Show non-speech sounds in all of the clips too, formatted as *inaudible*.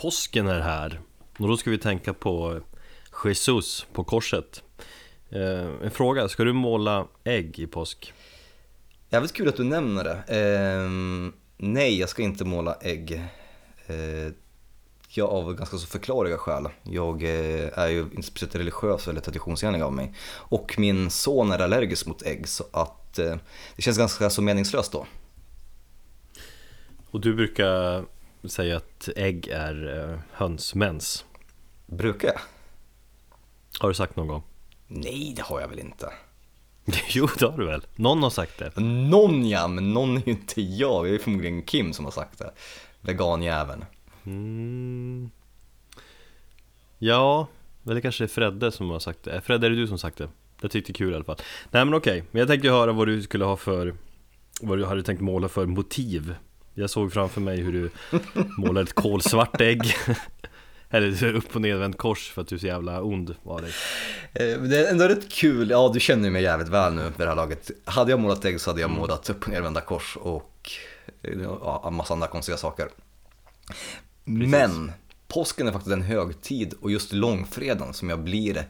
Påsken är här och då ska vi tänka på Jesus på korset eh, En fråga, ska du måla ägg i påsk? Jävligt kul att du nämner det. Eh, nej, jag ska inte måla ägg. Eh, jag av ganska så förklarliga skäl. Jag eh, är ju inte speciellt religiös eller traditionsenlig av mig. Och min son är allergisk mot ägg så att eh, det känns ganska så meningslöst då. Och du brukar säga att ägg är eh, hönsmens Brukar jag? Har du sagt någon gång? Nej, det har jag väl inte. *laughs* jo, det har du väl? Någon har sagt det Någon ja, men någon är ju inte jag. Det är förmodligen Kim som har sagt det. Veganjäveln. mm. Ja, eller kanske är Fredde som har sagt det Fredde, är det du som har sagt det? Jag tyckte det är kul i alla fall Nej men okej, men jag tänkte höra vad du skulle ha för Vad du hade tänkt måla för motiv Jag såg framför mig hur du målade ett kolsvart ägg *laughs* Eller upp och nedvänt kors för att du är så jävla ond var dig Eh, Det är ändå rätt kul, ja du känner mig jävligt väl nu vid det här laget. Hade jag målat ägg så hade jag målat upp och nervända kors och ja, en massa andra konstiga saker. Men påsken är faktiskt en högtid och just långfredagen som jag blir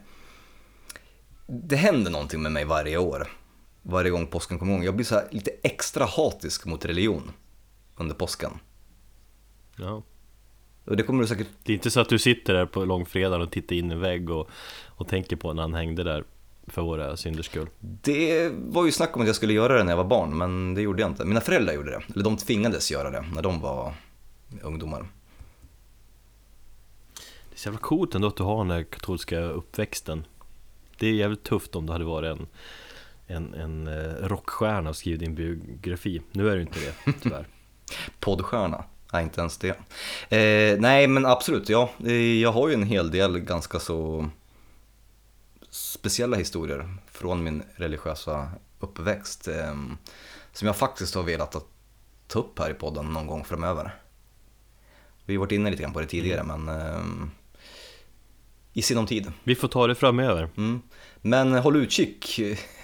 Det händer någonting med mig varje år. Varje gång påsken kommer igång. Jag blir så lite extra hatisk mot religion under påsken. Ja Och det kommer du säkert Det är inte så att du sitter där på långfredagen och tittar in i en vägg och, och tänker på när han hängde där för våra synders skull Det var ju snack om att jag skulle göra det när jag var barn, men det gjorde jag inte. Mina föräldrar gjorde det, eller de tvingades göra det när de var ungdomar. Det är så jävla coolt ändå att du har den här katolska uppväxten Det är jävligt tufft om du hade varit en, en, en eh, rockstjärna och skrivit din biografi Nu är du inte det, *laughs* tyvärr Poddstjärna, nej inte ens det. Eh, nej men absolut, ja. Eh, Jag har ju en hel del ganska så speciella historier från min religiösa uppväxt. Eh, som jag faktiskt har velat att ta upp här i podden någon gång framöver. Vi har varit inne lite grann på det tidigare men eh, i sinom tid. Vi får ta det framöver Mm. Men håll utkik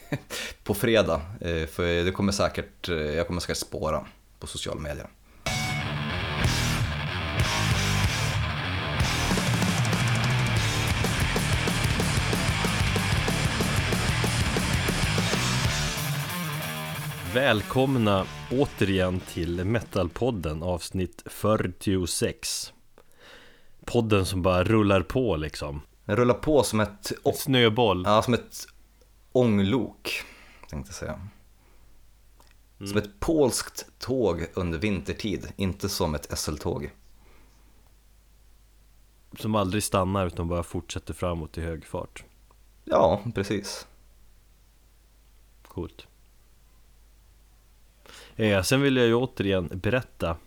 *laughs* på fredag, eh, för det kommer säkert, eh, jag kommer säkert spåra på sociala medier. Välkomna återigen till Metalpodden avsnitt 46 Podden som bara rullar på liksom Den rullar på som ett, snöboll ja, som ett ånglok, tänkte jag säga. Som ett polskt tåg under vintertid, inte som ett SL-tåg. Som aldrig stannar utan bara fortsätter framåt i hög fart. Ja, precis. Coolt. Eh, Sen vill jag ju återigen berätta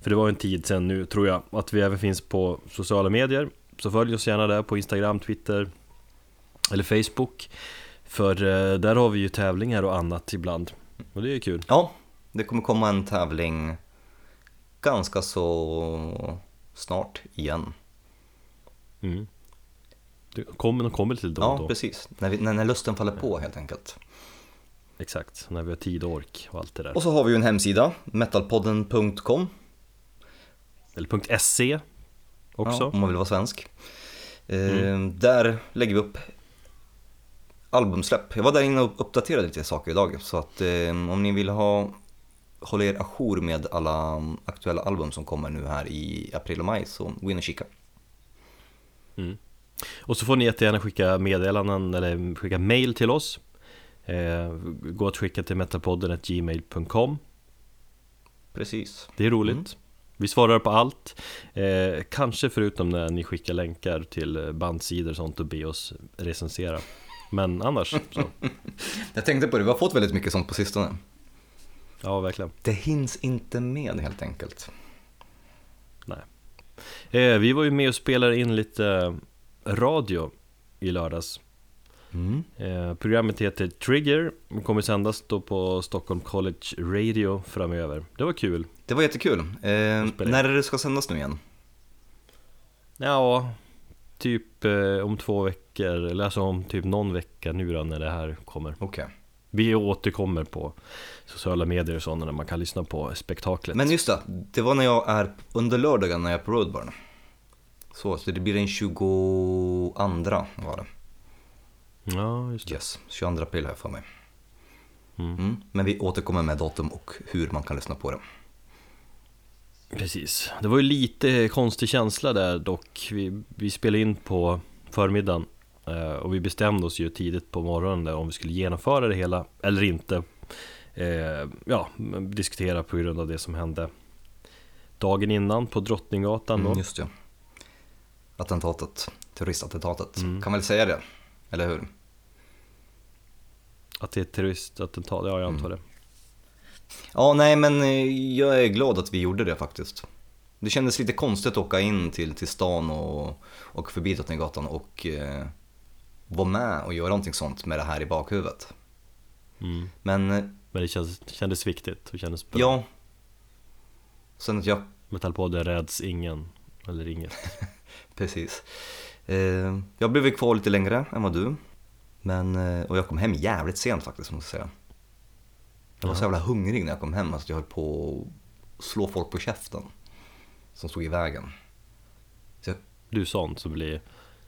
För det var en tid sen nu tror jag Att vi även finns på sociala medier. Så följ oss gärna där på Instagram, Twitter Eller Facebook. För eh, där har vi ju tävlingar och annat ibland Och det är kul Ja, det kommer komma en tävling ganska så snart igen. mm. Det kommer och kommer lite då och Ja, då precis. När, vi, när, när lusten faller på helt enkelt. Exakt, när vi har tid och ork och allt det där Och så har vi ju en hemsida, metalpodden.com. Eller .se också Ja, om man vill vara svensk. Eh, Där lägger vi upp albumsläpp. Jag var där inne och uppdaterade lite saker idag. Så att eh, om ni vill ha hålla er ajour med alla aktuella album som kommer nu här i april och maj så gå in och kika. Och så får ni jättegärna skicka meddelanden eller skicka mail till oss eh, Gå att skicka till metalpodden.gmail.com Precis. Det är roligt Mm. Vi svarar på allt eh, Kanske förutom när ni skickar länkar till bandsidor och sånt och ber oss recensera Men annars så, *laughs* Jag tänkte på det, vi har fått väldigt mycket sånt på sistone. ja verkligen Det hinns inte med helt enkelt. eh, Vi var ju med och spelade in lite radio i lördags Mm. eh, Programmet heter Trigger och kommer sändas då på Stockholm College Radio framöver Det var kul Det var jättekul. Eh, när är det ska sändas nu igen? Ja, typ eh, om två veckor, eller alltså om typ någon vecka nu då när det här kommer Okej. Vi återkommer på sociala medier och sådana när man kan lyssna på spektaklet Men just det, det var när jag är under lördagen när jag är på Roadburn. Så, så det blir den 22 var det. Ja, just det. Yes, 22 april har jag för mig. Mm. Mm. Men vi återkommer med datum och hur man kan lyssna på det. Precis. Det var ju lite konstig känsla där dock. Vi, vi spelade in på förmiddagen eh, och vi bestämde oss ju tidigt på morgonen där om vi skulle genomföra det hela eller inte. Eh, ja, diskutera på grund av det som hände dagen innan på Drottninggatan då. Mm, just det. Attentatet, terroristattentatet. Mm. Kan väl säga det, eller hur? Att det är ett terroristattentat, ja jag antar det. Ja, nej men eh, jag är glad att vi gjorde det faktiskt. Det kändes lite konstigt att åka in till, till stan och, och förbi Drottninggatan och eh, vara med och göra någonting sånt med det här i bakhuvudet. Mm. Men eh, Men det kändes, kändes viktigt och kändes bra. ja, sen att jag, Metallpodden räds ingen, eller inget. *laughs* precis. Eh, jag blev kvar lite längre än vad du. Men, eh, och jag kom hem jävligt sent faktiskt måste jag säga. Jag var så jävla hungrig när jag kom hem, alltså jag höll på att slå folk på käften. Som stod i vägen. Jag, Du är sån som blir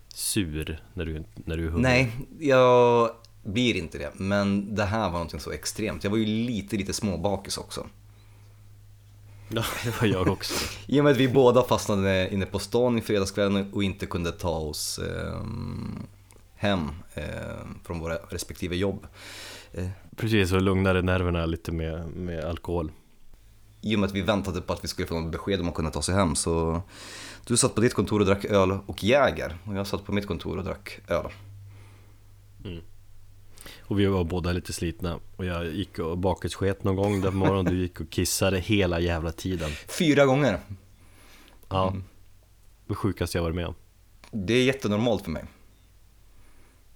sur när du, när du är hungrig. nej, jag blir inte det. Men det här var någonting så extremt. Jag var ju lite, lite småbakis också. Ja, det var jag också. *laughs* I och med att vi båda fastnade inne på stan i fredagskvällen och inte kunde ta oss ehm, hem ehm, från våra respektive jobb. Eh, Precis, och lugnade nerverna lite med, med alkohol. I och med att vi väntade på att vi skulle få något besked om man kunde ta sig hem så du satt på ditt kontor och drack öl och Jäger och jag satt på mitt kontor och drack öl. Och vi var båda lite slitna. Och jag gick och bakissket någon gång där på morgonen. Du gick och kissade hela jävla tiden. Fyra gånger! Ja. Det sjukaste jag varit med om. Det är jättenormalt för mig.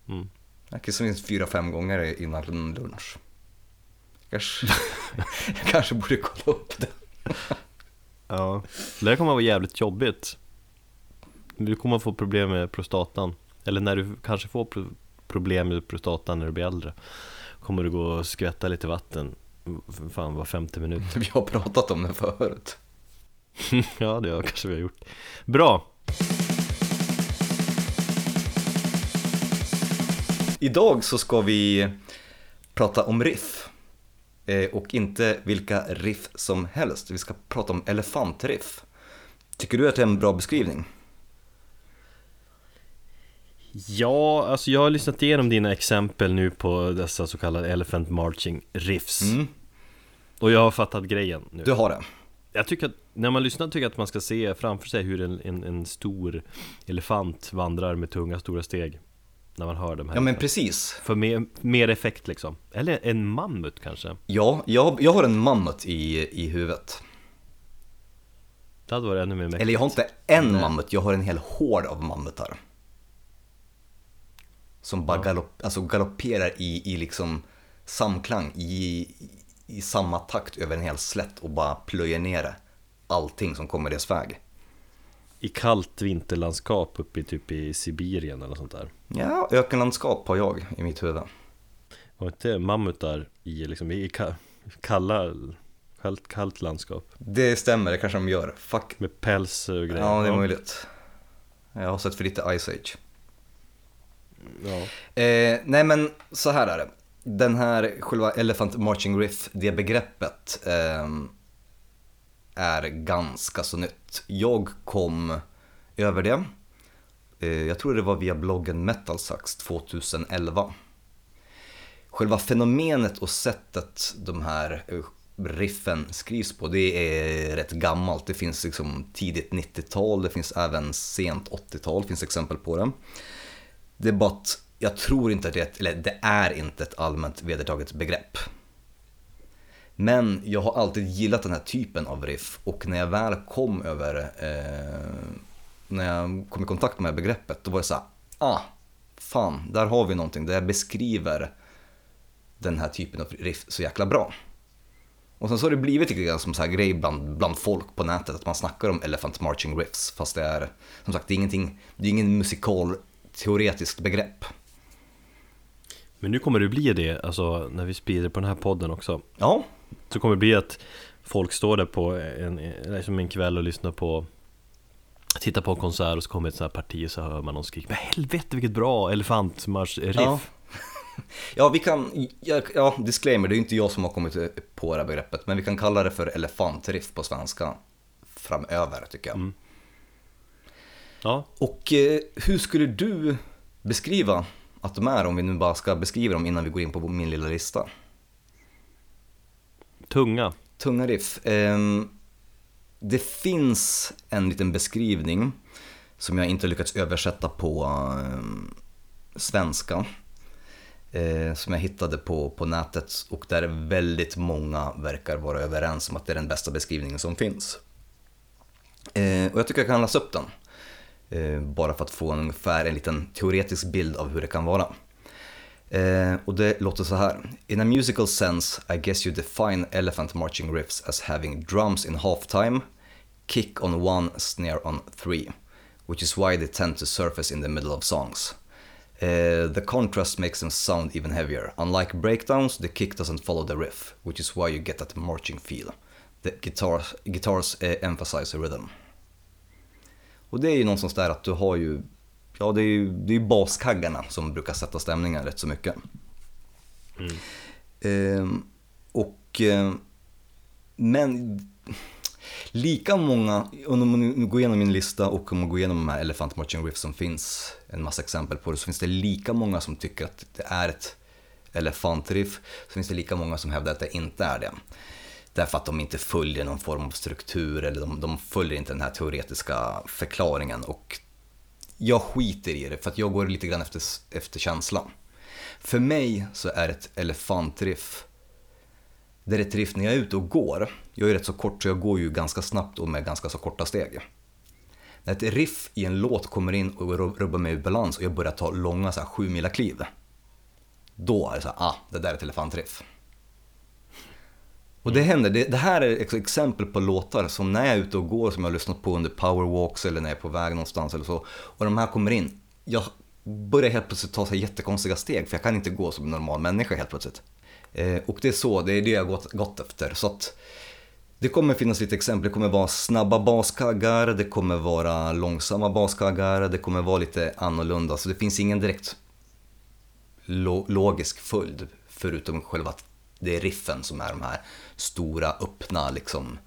Mm. Jag kissar minst fyra, fem gånger innan lunch. Kanske, jag *laughs* *laughs* kanske borde kolla upp det. Ja. Det här kommer att vara jävligt jobbigt. Du kommer att få problem med prostatan. Eller när du kanske får pro- problem med prostatan när du blir äldre. Kommer du gå och skvätta lite vatten. Fan, var femte minut. *laughs* Vi har pratat om det förut. ja, det har kanske vi har gjort. Bra! Idag så ska vi prata om riff. Eh, Och inte vilka riff som helst. Vi ska prata om elefantriff. Tycker du att det är en bra beskrivning? Ja, alltså jag har lyssnat igenom dina exempel nu på dessa så kallade Elephant Marching Riffs. Mm, Och jag har fattat grejen nu. du har det. Jag tycker att när man lyssnar tycker jag att man ska se framför sig hur en, en, en stor elefant vandrar med tunga stora steg. När man hör de här. Ja men precis. För mer, mer effekt liksom. Eller en mammut kanske. Ja, jag, jag har en mammut i, i huvudet. Det hade varit ännu mer mäktigt. Eller jag har inte en mammut, jag har en hel hård av mammutar. Som bara Ja. galopp, alltså galopperar i, i liksom samklang, i, i samma takt över en hel slätt och bara plöjer ner allting som kommer deras väg. I kallt vinterlandskap uppe i typ i Sibirien eller sånt där. Ja, ökenlandskap har jag i mitt huvud. Var inte mammutar i liksom i ka- kalla, kallt, kallt landskap? Det stämmer, det kanske de gör. Fuck. Med päls och grejer. Ja, det är möjligt. Jag har sett för lite Ice Age. Ja. Eh, nej men så här är det. Den här själva Elephant Marching Riff, det begreppet ehm, är ganska så nytt. Jag kom över det, eh, jag tror det var via bloggen Metal Sucks 2011. Själva fenomenet och sättet de här eh, riffen skrivs på, det är rätt gammalt. Det finns liksom tidigt 90-tal, det finns även sent 80-tal, finns exempel på det. Det är bara att jag tror inte att det eller det är inte ett allmänt vedertaget begrepp. Men jag har alltid gillat den här typen av riff och när jag väl kom över, eh, när jag kom i kontakt med begreppet, då var det så här, ah, fan, där har vi någonting, det beskriver den här typen av riff så jäkla bra. Och sen så har det blivit lite grann som så här grej bland, bland folk på nätet, att man snackar om Elephant Marching Riffs, fast det är, som sagt, det är ingenting, det är ingen musikalteoretiskt begrepp. Men nu kommer det bli det, alltså när vi sprider på den här podden också. Ja, Så kommer det bli att folk står där på en, liksom en kväll och lyssnar på Titta på en konsert och så kommer ett sånt här parti och så hör man någon skrika Men helvete vilket bra elefantmarsch-riff Ja. *laughs* Ja, vi kan, ja, ja, disclaimer, det är ju inte jag som har kommit på det här begreppet, men vi kan kalla det för elefantriff på svenska framöver tycker jag. Ja, Och eh, hur skulle du beskriva att de är, om vi nu bara ska beskriva dem innan vi går in på min lilla lista? Tunga Tunga riff. Ehm, det finns en liten beskrivning som jag inte lyckats översätta på ehm, svenska. Eh, som jag hittade på, på nätet och där väldigt många verkar vara överens om att det är den bästa beskrivningen som finns. Ehm, och jag tycker jag kan läsa upp den. Eh, bara för att få en ungefär en liten teoretisk bild av hur det kan vara. Eh, och det låter så här. In a musical sense, I guess you define elephant marching riffs as having drums in halftime, kick on one, snare on three, which is why they tend to surface in the middle of songs. Uh, the contrast makes them sound even heavier. Unlike breakdowns, the kick doesn't follow the riff, which is why you get that marching feel. The guitars, guitars uh, emphasize the rhythm. Och det är ju någonstans där att du har ju, ja det är ju, det är baskaggarna som brukar sätta stämningen rätt så mycket. Ehm, och, eh, men lika många, om man nu går igenom min lista och om man går igenom de här Elephant Marching Riff som finns, en massa exempel på det, så finns det lika många som tycker att det är ett elefantriff, så finns det lika många som hävdar att det inte är det. Därför att de inte följer någon form av struktur eller de, de följer inte den här teoretiska förklaringen. Och jag skiter i det för att jag går lite grann efter, efter känslan. För mig så är ett elefantriff, det är ett riff när jag är ute och går. Jag är rätt så kort så jag går ju ganska snabbt och med ganska så korta steg. När ett riff i en låt kommer in och rubbar mig ur balans och jag börjar ta långa så här, sju mila kliv. Då är det så här, ah, det där är ett elefantriff. Och det händer, det, det här är ett exempel på låtar som när jag är ute och går som jag har lyssnat på under powerwalks eller när jag är på väg någonstans eller så. Och de här kommer in, jag börjar helt plötsligt ta så här jättekonstiga steg för jag kan inte gå som en normal människa helt plötsligt. Eh, och det är så, det är det jag har gått, gått efter. Så att det kommer finnas lite exempel, det kommer vara snabba baskaggar, det kommer vara långsamma baskaggar, det kommer vara lite annorlunda. Så det finns ingen direkt lo logisk följd förutom själva det är riffen som är de här stora, öppna, liksom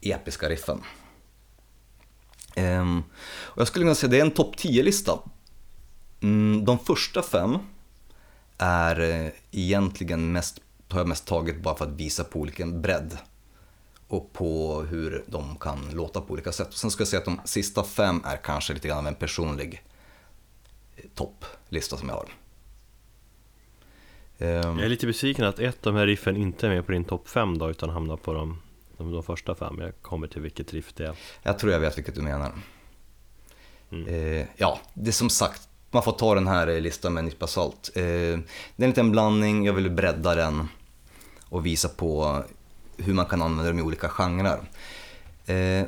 episka riffen. Um, och jag skulle kunna säga att det är en topp 10-lista. Mm, de första fem är eh, egentligen mest, har jag mest tagit bara för att visa på olika bredd och på hur de kan låta på olika sätt. Och sen ska jag säga att de sista fem är kanske lite grann av en personlig eh, topplista som jag har. Um, jag är lite besviken att ett av de här riffen inte är med på din topp 5 då utan hamnar på de, de, de, första fem. Jag kommer till vilket riff det är. Jag tror jag vet vilket du menar. Mm. Eh, ja, det är som sagt, man får ta den här listan med en nypa salt. Eh, det är en liten blandning, jag vill bredda den och visa på hur man kan använda dem i olika genrer. Eh,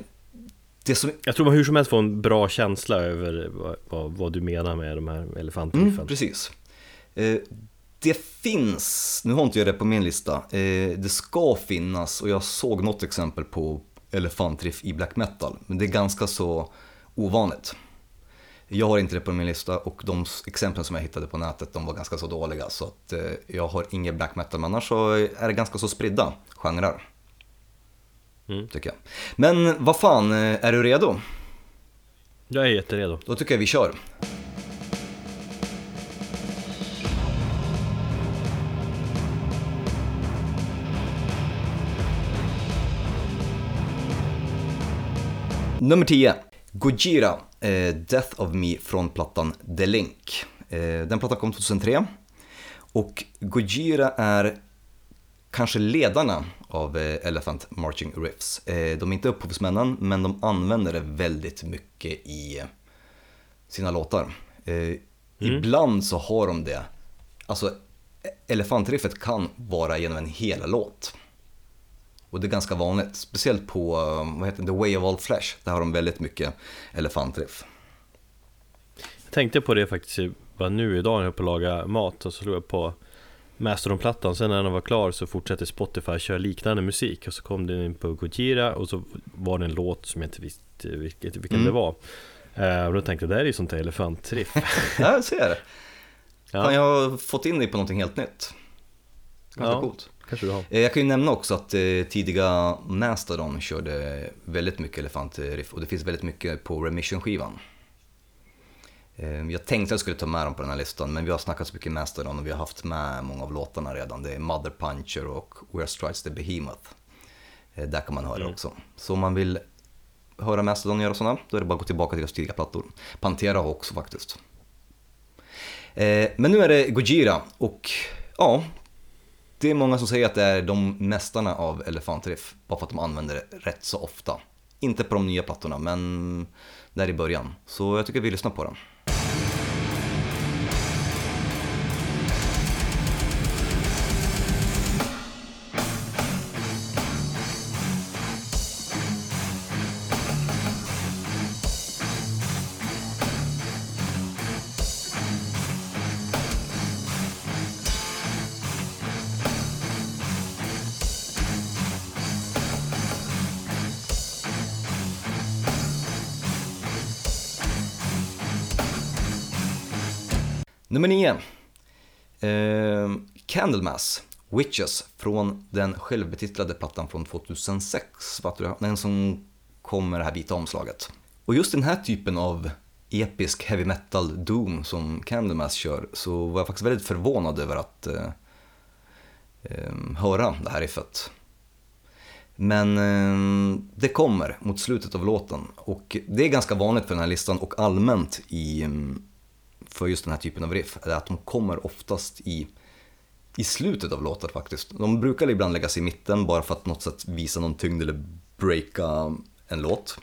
det som... Jag tror man hur som helst får en bra känsla över vad, vad, vad du menar med de här elefantriffen. Mm, precis. Eh, det finns, nu har inte jag det på min lista, eh, det ska finnas och jag såg något exempel på elefantriff i black metal, men det är ganska så ovanligt. Jag har inte det på min lista och de exemplen som jag hittade på nätet de var ganska så dåliga så att eh, jag har inget black metal men annars så är det ganska så spridda genrer. Mm. Tycker jag. Men vad fan, är du redo? Jag är jätteredo. Då tycker jag vi kör. Nummer 10. Gojira, eh, Death of Me från plattan The Link. Eh, den plattan kom 2003. Och Gojira är kanske ledarna av eh, Elephant Marching Riffs. Eh, de är inte upphovsmännen, men de använder det väldigt mycket i sina låtar. Eh, mm. Ibland så har de det, alltså elefantriffet kan vara genom en hel låt. Och det är ganska vanligt, speciellt på vad heter det, The Way of All Flesh. Där har de väldigt mycket elefantriff. Jag tänkte på det faktiskt bara nu idag när jag höll på att laga mat och så slog jag på Mastodon-plattan, sen när den var klar så fortsatte Spotify köra liknande musik och så kom den in på Gojira och så var det en låt som jag inte visste vilket, vilken Mm. det var eh, Och då tänkte jag, det här är ju sånt där elefantriff *laughs* Ja, jag ser det. Ja. Fan, jag har fått in dig på någonting helt nytt. Ganska Ja. coolt. Kanske du har Eh, Jag kan ju nämna också att eh, tidiga Mastodon körde väldigt mycket elefantriff och det finns väldigt mycket på Remission-skivan. Eh, Jag tänkte att jag skulle ta med dem på den här listan men vi har snackat så mycket Mastodon och vi har haft med många av låtarna redan. Det är Mother Puncher och Where Strikes the Behemoth. Eh, Där kan man höra Mm. också. Så om man vill höra Mastodon göra sådana, då är det bara att gå tillbaka till deras tidiga plattor. Pantera har också faktiskt. Men nu är det Gojira och ja, det är många som säger att det är de mästarna av elefantriff, bara för att de använder det rätt så ofta. Inte på de nya plattorna, men där i början. Så jag tycker vi lyssnar på den. Nummer 9. Eh, Candlemass, Witches, från den självbetitlade plattan från 2006. tror jag. Den som kom med det här vita omslaget. Och just den här typen av episk heavy metal doom som Candlemass kör så var jag faktiskt väldigt förvånad över att eh, eh, höra det här riffet. Men eh, det kommer mot slutet av låten och det är ganska vanligt för den här listan och allmänt i, mm, för just den här typen av riff, är att de kommer oftast i, i slutet av låtar faktiskt. De brukar ibland läggas i mitten bara för att något sätt visa någon tyngd eller breaka en låt.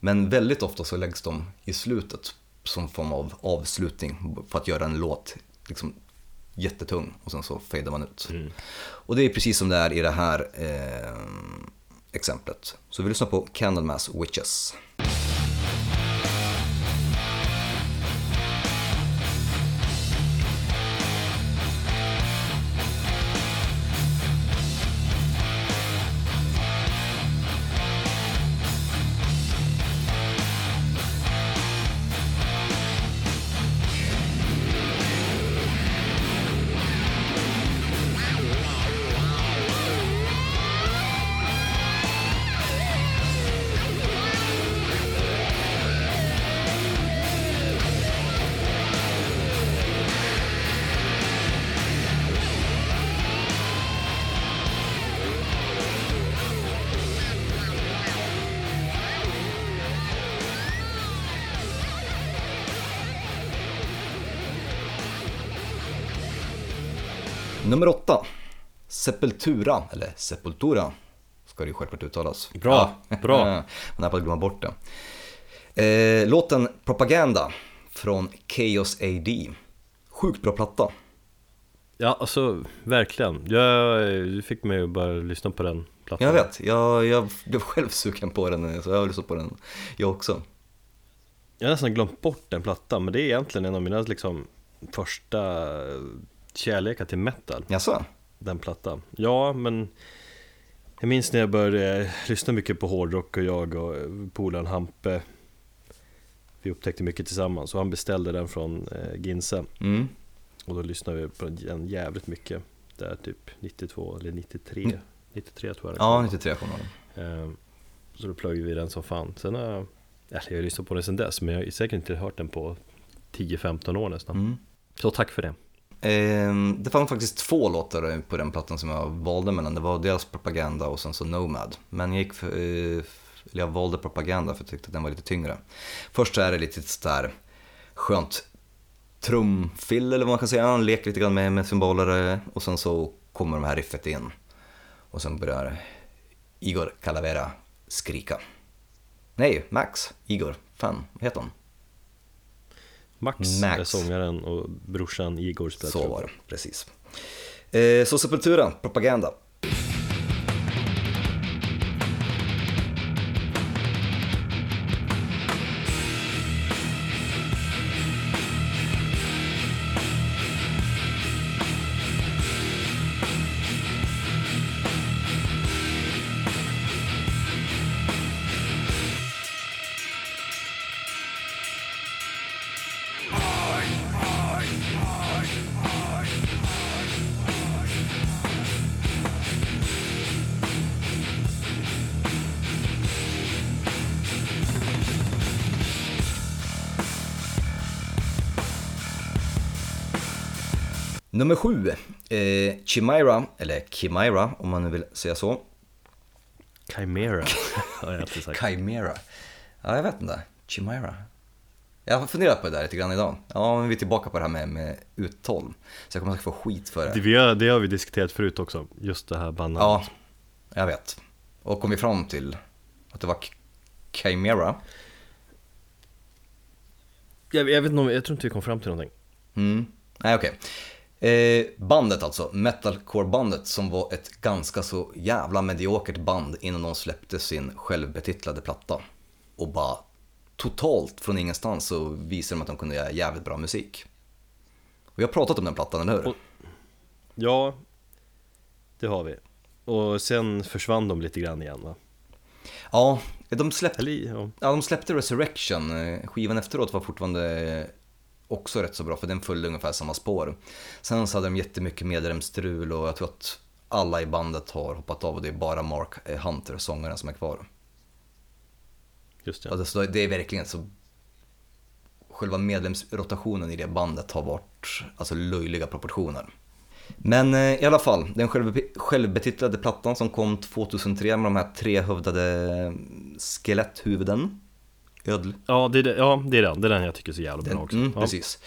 Men väldigt ofta så läggs de i slutet som form av avslutning för att göra en låt liksom jättetung och sen så fejdar man ut. Och det är precis som det är i det här eh, exemplet. Så vi lyssnar på Candlemass Witches. Sepultura, eller Sepultura ska det ju självklart uttalas. Bra, bra. *laughs* Man är på att glömma bort det. Eh, låten Propaganda från Chaos AD. Sjukt bra platta. Ja, alltså verkligen. Jag, du fick mig att bara lyssna på den plattan. Jag vet, jag, jag blev själv sugen på den så jag har lyssnat på den jag också. Jag har nästan glömt bort den plattan, men det är egentligen en av mina liksom första kärlekar till metal, Jaså? Den plattan. Ja, men jag minns när jag började lyssna mycket på hårdrock och jag och polaren Hampe Vi upptäckte mycket tillsammans och han beställde den från eh, Ginsa Mm. Och då lyssnade vi på den jävligt mycket Där typ 92 eller 93 Mm. 93 tror jag Ja, kom. 93 kommer den. Ehm, Så då plöjde vi den som fan Sen har jag, eller jag har lyssnat på den sen dess Men jag har säkert inte hört den på 10-15 år nästan Mm. Så tack för det Ehm, det fanns faktiskt två låtar på den plattan som jag valde mellan. Det var dels Propaganda och sen så Nomad. Men jag gick för, eh, eller jag valde Propaganda för jag tyckte att den var lite tyngre. Först så är det lite sådär skönt trumfill eller vad man kan säga. Han leker lite grann med, med symboler eh, och sen så kommer de här riffet in. Och sen börjar Igor Calavera skrika. Nej, Max. Igor. Fan, vad heter han? Max, Max. är sångaren och brorsan Igor spelar Så var det, precis. Eh, så Sepultura, propaganda. Nummer sju, eh, Chimera, eller Chimera om man nu vill säga så. Chimera *laughs* har jag alltid sagt. Chimera. Ja, jag vet inte. Chimera. Jag har funderat på det där lite grann idag. Ja, men vi är tillbaka på det här med, med uttal. Så jag kommer att få skit för det. Det, vi har, det har vi diskuterat förut också, just det här bandet. Ja, jag vet. Och kom vi fram till att det var Ch- Chimera. Jag, jag vet inte, jag tror inte vi kom fram till någonting. Mm. Nej, okej. Eh, bandet alltså, metalcore-bandet som var ett ganska så jävla mediokert band innan de släppte sin självbetitlade platta. Och bara totalt från ingenstans så visade de att de kunde göra jävligt bra musik. Och vi har pratat om den plattan, eller hur? Och- Ja, det har vi. Och sen försvann de lite grann igen va? Ja, de släppte, ja. de släppte Resurrection. Eh, Skivan efteråt var fortfarande också rätt så bra för den följde ungefär samma spår. Sen så hade de jättemycket medlemsstrul och jag tror att alla i bandet har hoppat av och det är bara Mark eh, Hunter, sångaren, som är kvar. Just det. det, så det är verkligen så... Själva medlemsrotationen i det bandet har varit alltså, löjliga proportioner. Men eh, i alla fall, den självbe- självbetitlade plattan som kom 2003 med de här trehövdade skeletthuvuden. Ödl. Ja, det är, ja, det är den. Det är den jag tycker är så jävla bra Den, också. mm, ja. Precis.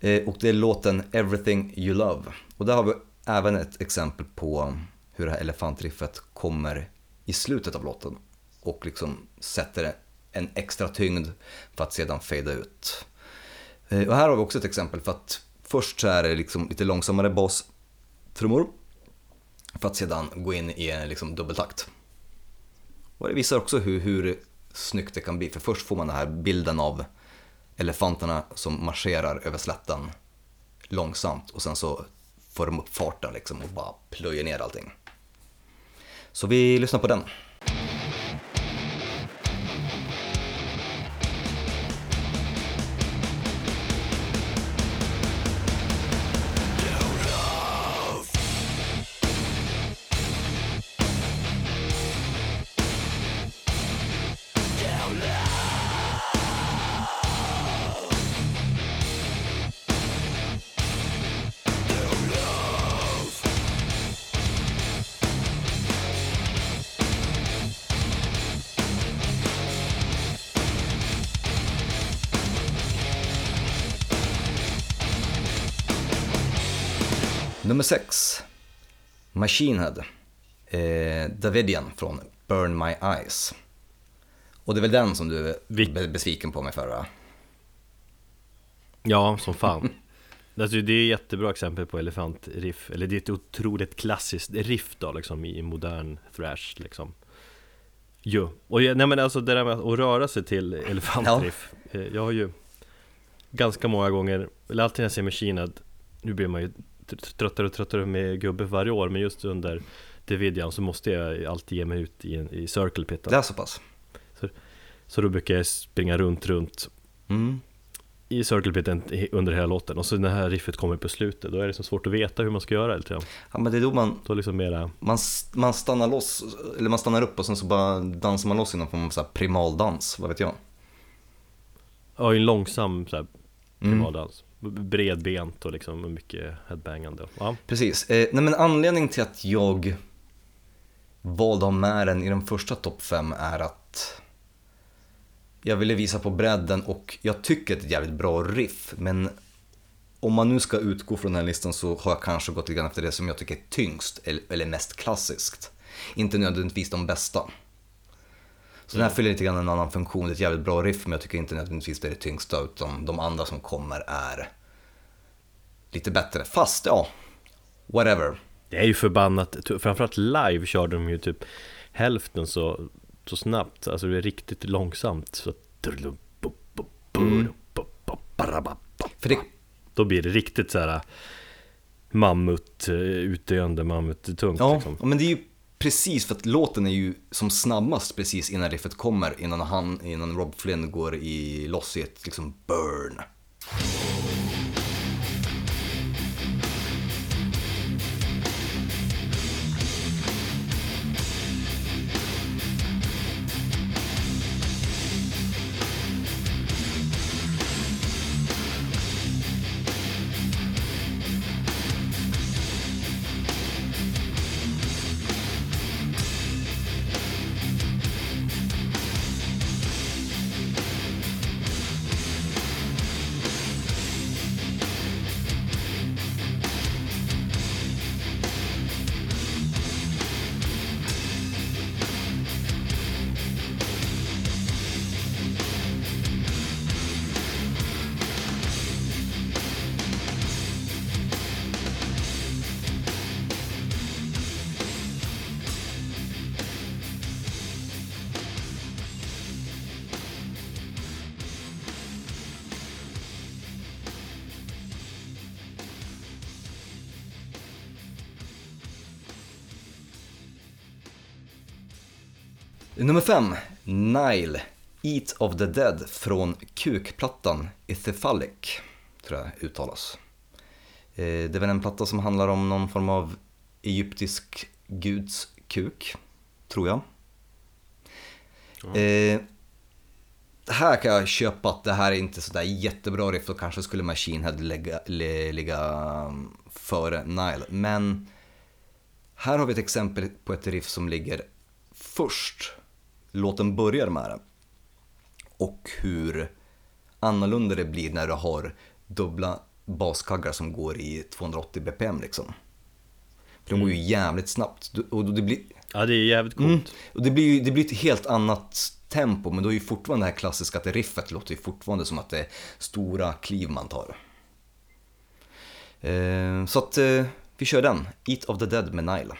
Eh, och det är låten Everything You Love. Och där har vi även ett exempel på hur det här elefantriffet kommer i slutet av låten. Och liksom sätter en extra tyngd för att sedan fejda ut. Eh, och här har vi också ett exempel för att först så är det liksom lite långsammare bastrummor. För att sedan gå in i en liksom dubbeltakt. Och det visar också hur, hur snyggt det kan bli. För först får man den här bilden av elefanterna som marscherar över slätten långsamt och sen så får de upp farten liksom och bara plöjer ner allting. Så vi lyssnar på den. Nummer 6. Machine Head. Eh, Davidian från Burn My Eyes. Och det är väl den som du är besviken på mig för va? Ja, som fan. *laughs* Alltså, det är ett jättebra exempel på elefantriff, eller det är ett otroligt klassiskt riff då liksom i modern thrash liksom. Jo, och nej men alltså det där med att röra sig till elefantriff, eh, jag har ju ganska många gånger, eller alltid när jag ser Machine nu blir man ju tröttare och tröttare med gubbe varje år, men just under Davidian så måste jag alltid ge mig ut i, i Circle Pit. Det är så pass? Så då brukar jag springa runt, runt Mm. i Circle Piten under hela låten och så när det här riffet kommer på slutet då är det så svårt att veta hur man ska göra lite grann. Ja men det är då man, Då liksom mera, man, man stannar loss, eller man stannar upp och sen så bara dansar man loss i någon form av så primaldans, vad vet jag? ja en långsam så här Mm. Bredbent och liksom mycket headbangande. Ja, Precis. Eh, nej men anledningen till att jag valde att ha med den i den första topp 5 är att jag ville visa på bredden och jag tycker att det är ett jävligt bra riff. Men om man nu ska utgå från den här listan så har jag kanske gått lite grann efter det som jag tycker är tyngst eller mest klassiskt. Inte nödvändigtvis de bästa. Så den här fyller lite grann en annan funktion. Det är ett jävligt bra riff men jag tycker inte nödvändigtvis det är det tyngsta utan de andra som kommer är lite bättre. Fast ja, whatever. det är ju förbannat, framförallt live kör de ju typ hälften så, så snabbt, alltså det är riktigt långsamt. Så För det, Då blir det riktigt så här mammut, eh, utdöende mammut-tungt ja, liksom. men det är ju precis för att låten är ju som snabbast precis innan riffet kommer, innan, han, innan Rob Flynn går i loss i ett liksom burn. Nummer fem, Nile, Eat of the Dead från kukplattan Ithefalic, tror jag uttalas. Eh, Det är väl en platta som handlar om någon form av egyptisk guds kuk, tror jag. Eh, här kan jag köpa att det här är inte sådär jättebra riff, då kanske skulle Machine Head lägga, li- ligga um, före Nile. Men här har vi ett exempel på ett riff som ligger först. Låten börjar med det. Och hur annorlunda det blir när du har dubbla baskaggar som går i 280 bpm liksom. För de går ju jävligt snabbt. Och det blir, Ja, det är jävligt coolt. Mm. Och det blir ju det blir ett helt annat tempo, men då är ju fortfarande det här klassiska att riffet låter ju fortfarande som att det är stora kliv man tar. Eh, så att eh, vi kör den, Eat of the Dead med Nile.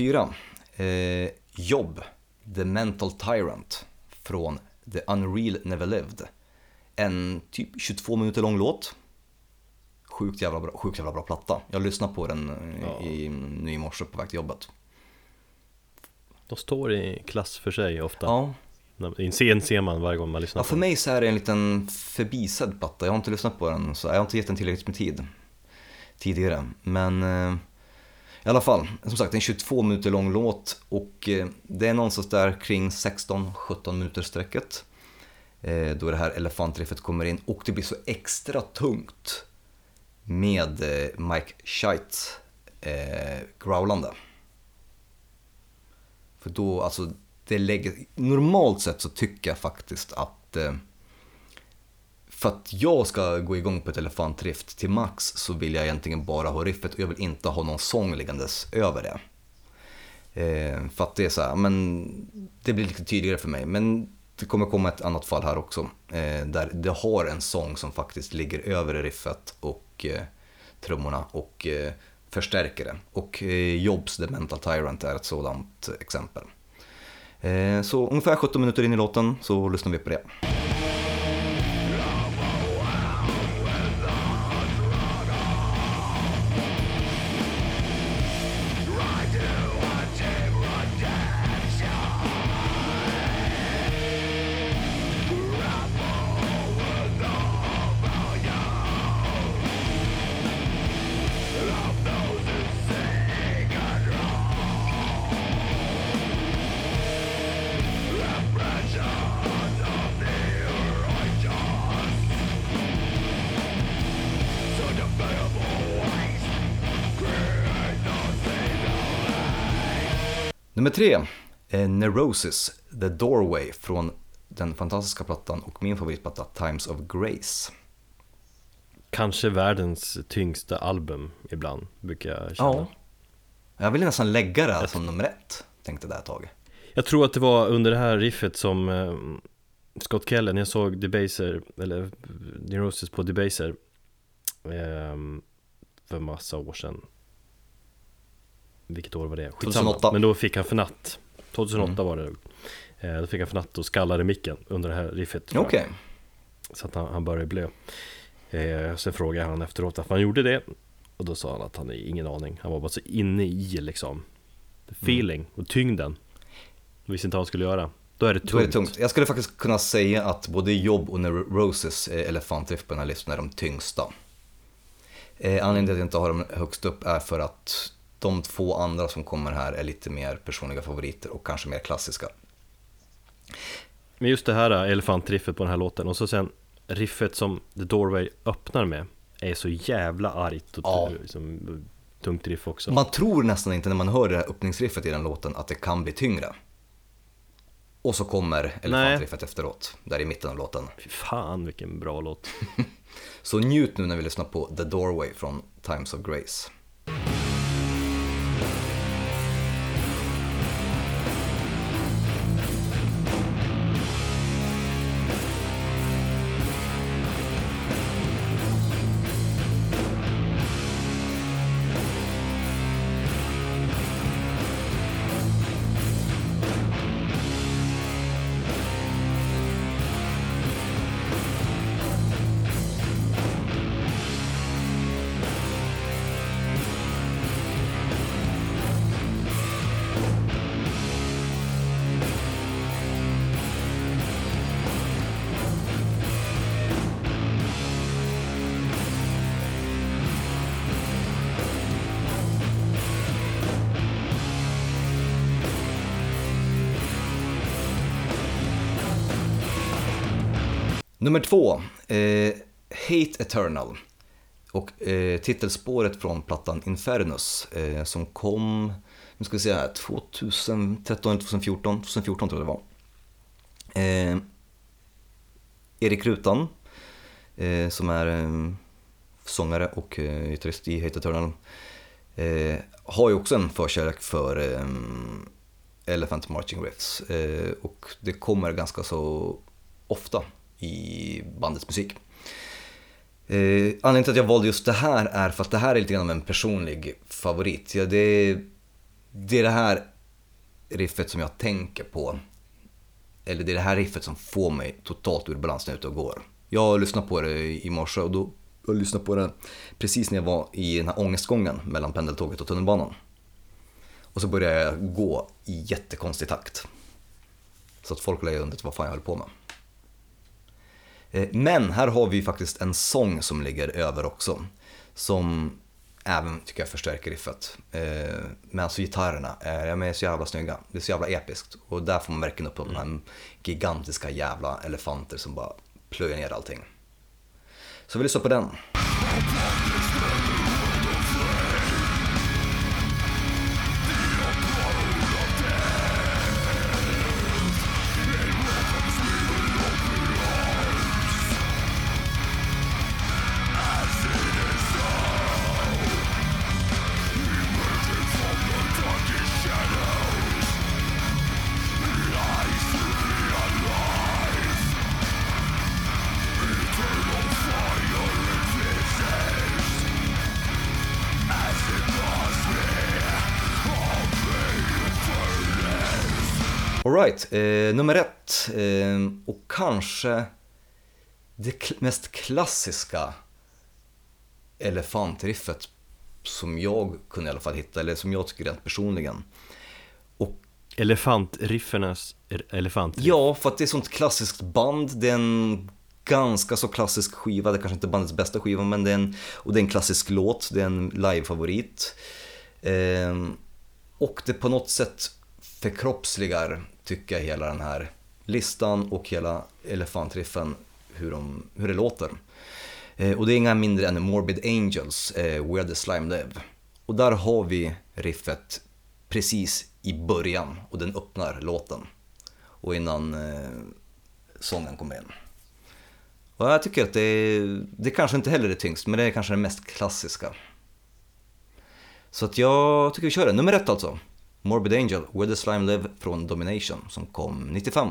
Fyra, eh, Jobb, The Mental Tyrant från The Unreal Never Lived. En typ 22 minuter lång låt. Sjukt jävla bra, sjukt jävla bra platta. Jag lyssnade på den eh, Ja. i, nu i morse på väg till jobbet. De står i klass för sig ofta. Ja, I en scen ser man varje gång man lyssnar Ja, för mig så är det en liten förbisedd platta. Jag har inte lyssnat på den, så jag har inte gett den tillräckligt med tid tidigare. Men eh, i alla fall, som sagt, en 22 minuter lång låt och eh, det är någonstans där kring 16-17 minuter sträcket. Eh, då det här elefantriffet kommer in och det blir så extra tungt med eh, Mike Scheitz eh, growlande. För då, alltså, det lägger, normalt sett så tycker jag faktiskt att eh, för att jag ska gå igång på ett elefantriff till max så vill jag egentligen bara ha riffet och jag vill inte ha någon sång liggandes över det. Eh, för att det är så här, men det blir lite tydligare för mig. Men det kommer komma ett annat fall här också. Eh, där det har en sång som faktiskt ligger över riffet och eh, trummorna och eh, förstärker det. Och eh, Jobs The Mental Tyrant är ett sådant exempel. Eh, så ungefär 17 minuter in i låten så lyssnar vi på det. Neurosis, The Doorway från den fantastiska plattan och min favoritplatta Times of Grace. Kanske världens tyngsta album ibland, brukar jag känna. Ja. Jag ville nästan lägga det här som nummer ett, tänkte det ett tag. Jag tror att det var under det här riffet som eh, Scott Kellen, jag såg Debaser, eller Neurosis på Debaser eh, för massa år sedan. Vilket år var det? Skitsamma. 2008. Men då fick han för natt. 2008 var det. Eh, då fick han för natt och skallade micken under det här riffet. Okej, Så att han, han började blö. Eh, sen frågade han efteråt varför han gjorde det. Och då sa han att han har ingen aning. Han var bara så inne i liksom feeling och tyngden. Han visste inte vad han skulle göra. Då är det tungt. då är det tungt. Jag skulle faktiskt kunna säga att både Jobb och Neurosis eh, elefantriff på den här listan är de tyngsta. Eh, anledningen till att jag inte har dem högst upp är för att de två andra som kommer här är lite mer personliga favoriter och kanske mer klassiska. Men just det här äh, elefantriffet på den här låten och så sen riffet som The Doorway öppnar med är så jävla argt och Ja. liksom, tungt riff också. Man tror nästan inte när man hör det här öppningsriffet i den låten att det kan bli tyngre. Och så kommer elefantriffet efteråt, där i mitten av låten. Fy fan vilken bra låt. *laughs* Så njut nu när vi lyssnar på The Doorway från Times of Grace. Eternal. Och eh, titelspåret från plattan Infernus eh, som kom, nu ska vi se här, 2013 eller 2014, 2014 tror jag det var. Eh, Erik Rutan, eh, som är eh, sångare och eh, gitarrist i Hate Eternal, eh, har ju också en förkärlek för eh, Elephant Marching Riffs. Eh, och det kommer ganska så ofta i bandets musik. Eh, anledningen till att jag valde just det här är för att det här är lite grann av en personlig favorit. Ja, det, det är det här riffet som jag tänker på. Eller det är det här riffet som får mig totalt ur balans när jag är ute och går. Jag lyssnade på det i morse och då jag lyssnade på det precis när jag var i den här ångestgången mellan pendeltåget och tunnelbanan. Och så började jag gå i jättekonstig takt. Så att folk lär ju undrat vad fan jag höll på med. Eh, Men här har vi faktiskt en sång som ligger över också. Som även tycker jag förstärker riffet. Eh, Men alltså gitarrerna men är så jävla snygga. Det är så jävla episkt. Och där får man verkligen upp de här gigantiska jävla elefanter som bara plöjer ner allting. Så vi lyssnar på den. Kanske det mest klassiska elefantriffet som jag kunde i alla fall hitta, eller som jag tycker rent personligen. Och Elefantriffernas elefantriff. ja, för att det är sånt klassiskt band, det är en ganska så klassisk skiva, det är kanske inte bandets bästa skiva, men det är en, och det är en klassisk låt, det är en livefavorit. Eh, och det på något sätt förkroppsligar, tycker jag, hela den här listan och hela elefantriffen, hur, de, hur det låter. Eh, och det är inga mindre än Morbid Angels, eh, Where the Slime Live. Och där har vi riffet precis i början och den öppnar låten. Och innan eh, sången kommer in. Och jag tycker att det, det kanske inte heller är tyngst, men det är kanske det mest klassiska. Så att jag tycker vi kör den. Nummer ett alltså. Morbid Angel, Where the Slime Live från Domination som kom 95.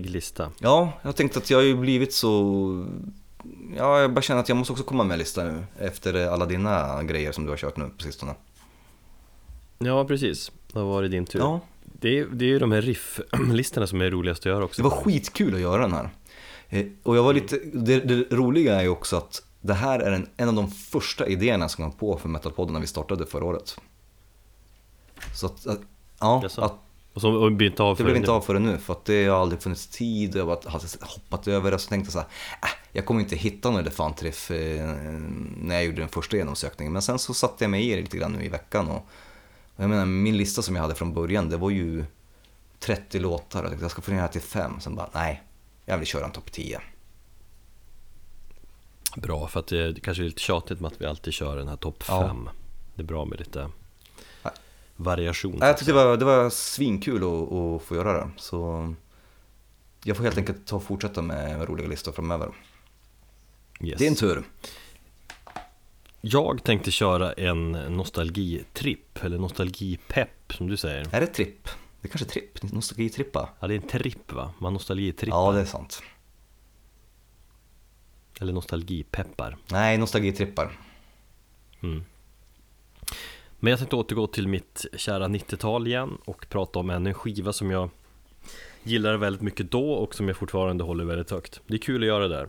Härlig lista. Ja, jag tänkte att jag har ju blivit så... Ja, jag bara känner att jag måste också komma med en lista nu efter alla dina grejer som du har kört nu på sistone. Ja, precis. Då var det din tur. Ja, Det, är, det är ju de här rifflistorna som är roligast att göra också. det var skitkul att göra den här. Eh, Och jag var lite, det, det roliga är ju också att det här är en, en av de första idéerna som kom på för Metalpodden när vi startade förra året. Så att, ja, att Och så och blir inte av det blev nu. inte av förrän nu för att det har aldrig funnits tid och jag bara hade hoppat över det och så tänkte jag så här, äh, jag kommer inte hitta någon elefantriff eh, när jag gjorde den första genomsökningen. Men sen så satte jag mig i det lite grann nu i veckan och, och jag menar min lista som jag hade från början det var ju 30 låtar och jag tänkte, jag ska få ner till fem. Sen bara, nej, jag vill köra en topp 10. Bra, för att det, det kanske är lite tjatigt med att vi alltid kör den här topp Ja. 5 Det är bra med lite. Variation Jag tyckte det var, det var svinkul att, att få göra det. Så jag får helt enkelt ta och fortsätta med roliga listor framöver. yes. Din tur. Jag tänkte köra en nostalgitripp, eller nostalgipepp som du säger Är det tripp? Det är kanske är tripp? Nostalgitrippa? Ja det är en tripp va? Man nostalgitrippar Ja, det är sant. Eller nostalgipeppar Nej, nostalgitrippar. mm. Men jag tänkte återgå till mitt kära 90-tal igen och prata om en skiva som jag gillade väldigt mycket då och som jag fortfarande håller väldigt högt Det är kul att göra det där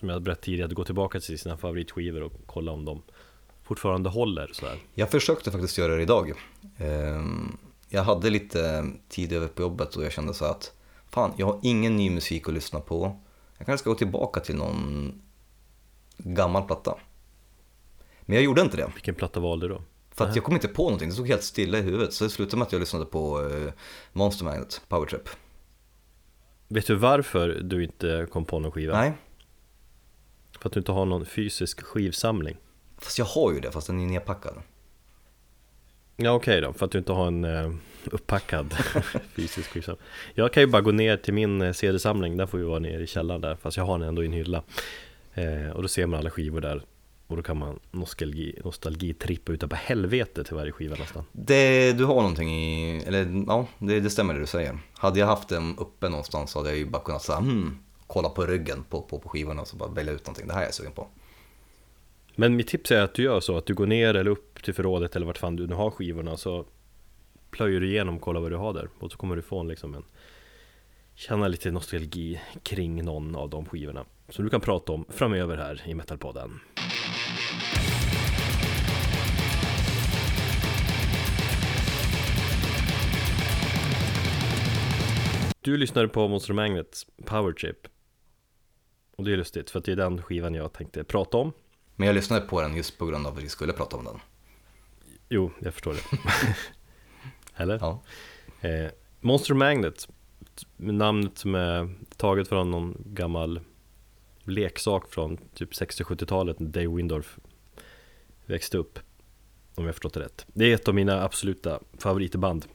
Som jag berättade tidigare, att gå tillbaka till sina favoritskivor och kolla om de fortfarande håller sådär Jag försökte faktiskt göra det idag. Ehm, Jag hade lite tid över på jobbet och jag kände så att fan, jag har ingen ny musik att lyssna på. Jag kanske ska gå tillbaka till någon gammal platta. Men jag gjorde inte det. Vilken platta valde du då? För att jag kom inte på någonting, det stod helt stilla i huvudet. Så det slutade med att jag lyssnade på eh, Monster Magnet, Power Trip. Vet du varför du inte kom på någon skiva? Nej, För att du inte har någon fysisk skivsamling. Fast jag har ju det, fast den är nedpackad. Ja okej då, för att du inte har en eh, upppackad *laughs* fysisk skivsamling. Jag kan ju bara gå ner till min eh, CD-samling, den får ju vara nere i källaren där. Fast jag har den ändå i en hylla. Eh, Och då ser man alla skivor där Och då kan man nostalgi, nostalgitrippa utav på helvete till varje skiva nästan Det, du har någonting i, eller ja, det, det stämmer det du säger. Hade jag haft den uppe någonstans så hade jag ju bara kunnat säga hmm, kolla på ryggen på, på, på skivorna och så bara välja ut någonting. Det här är jag sugen på. Men mitt tips är att du gör så att du går ner eller upp till förrådet eller vart fan du nu har skivorna Så plöjer du igenom och kollar vad du har där Och så kommer du få en liksom en Känna lite nostalgi kring någon av de skivorna Som du kan prata om framöver här i Metalpodden Du lyssnade på Monster Magnets Power Trip Och det är lustigt för det är den skivan jag tänkte prata om Men jag lyssnade på den just på grund av att vi skulle prata om den. Jo, jag förstår det *laughs* Eller? Ja. Eh, Monster Magnet Namnet som är taget från någon gammal leksak från typ 60-70-talet när Dave Windorf växte upp Om jag förstått det rätt Det är ett av mina absoluta favoritband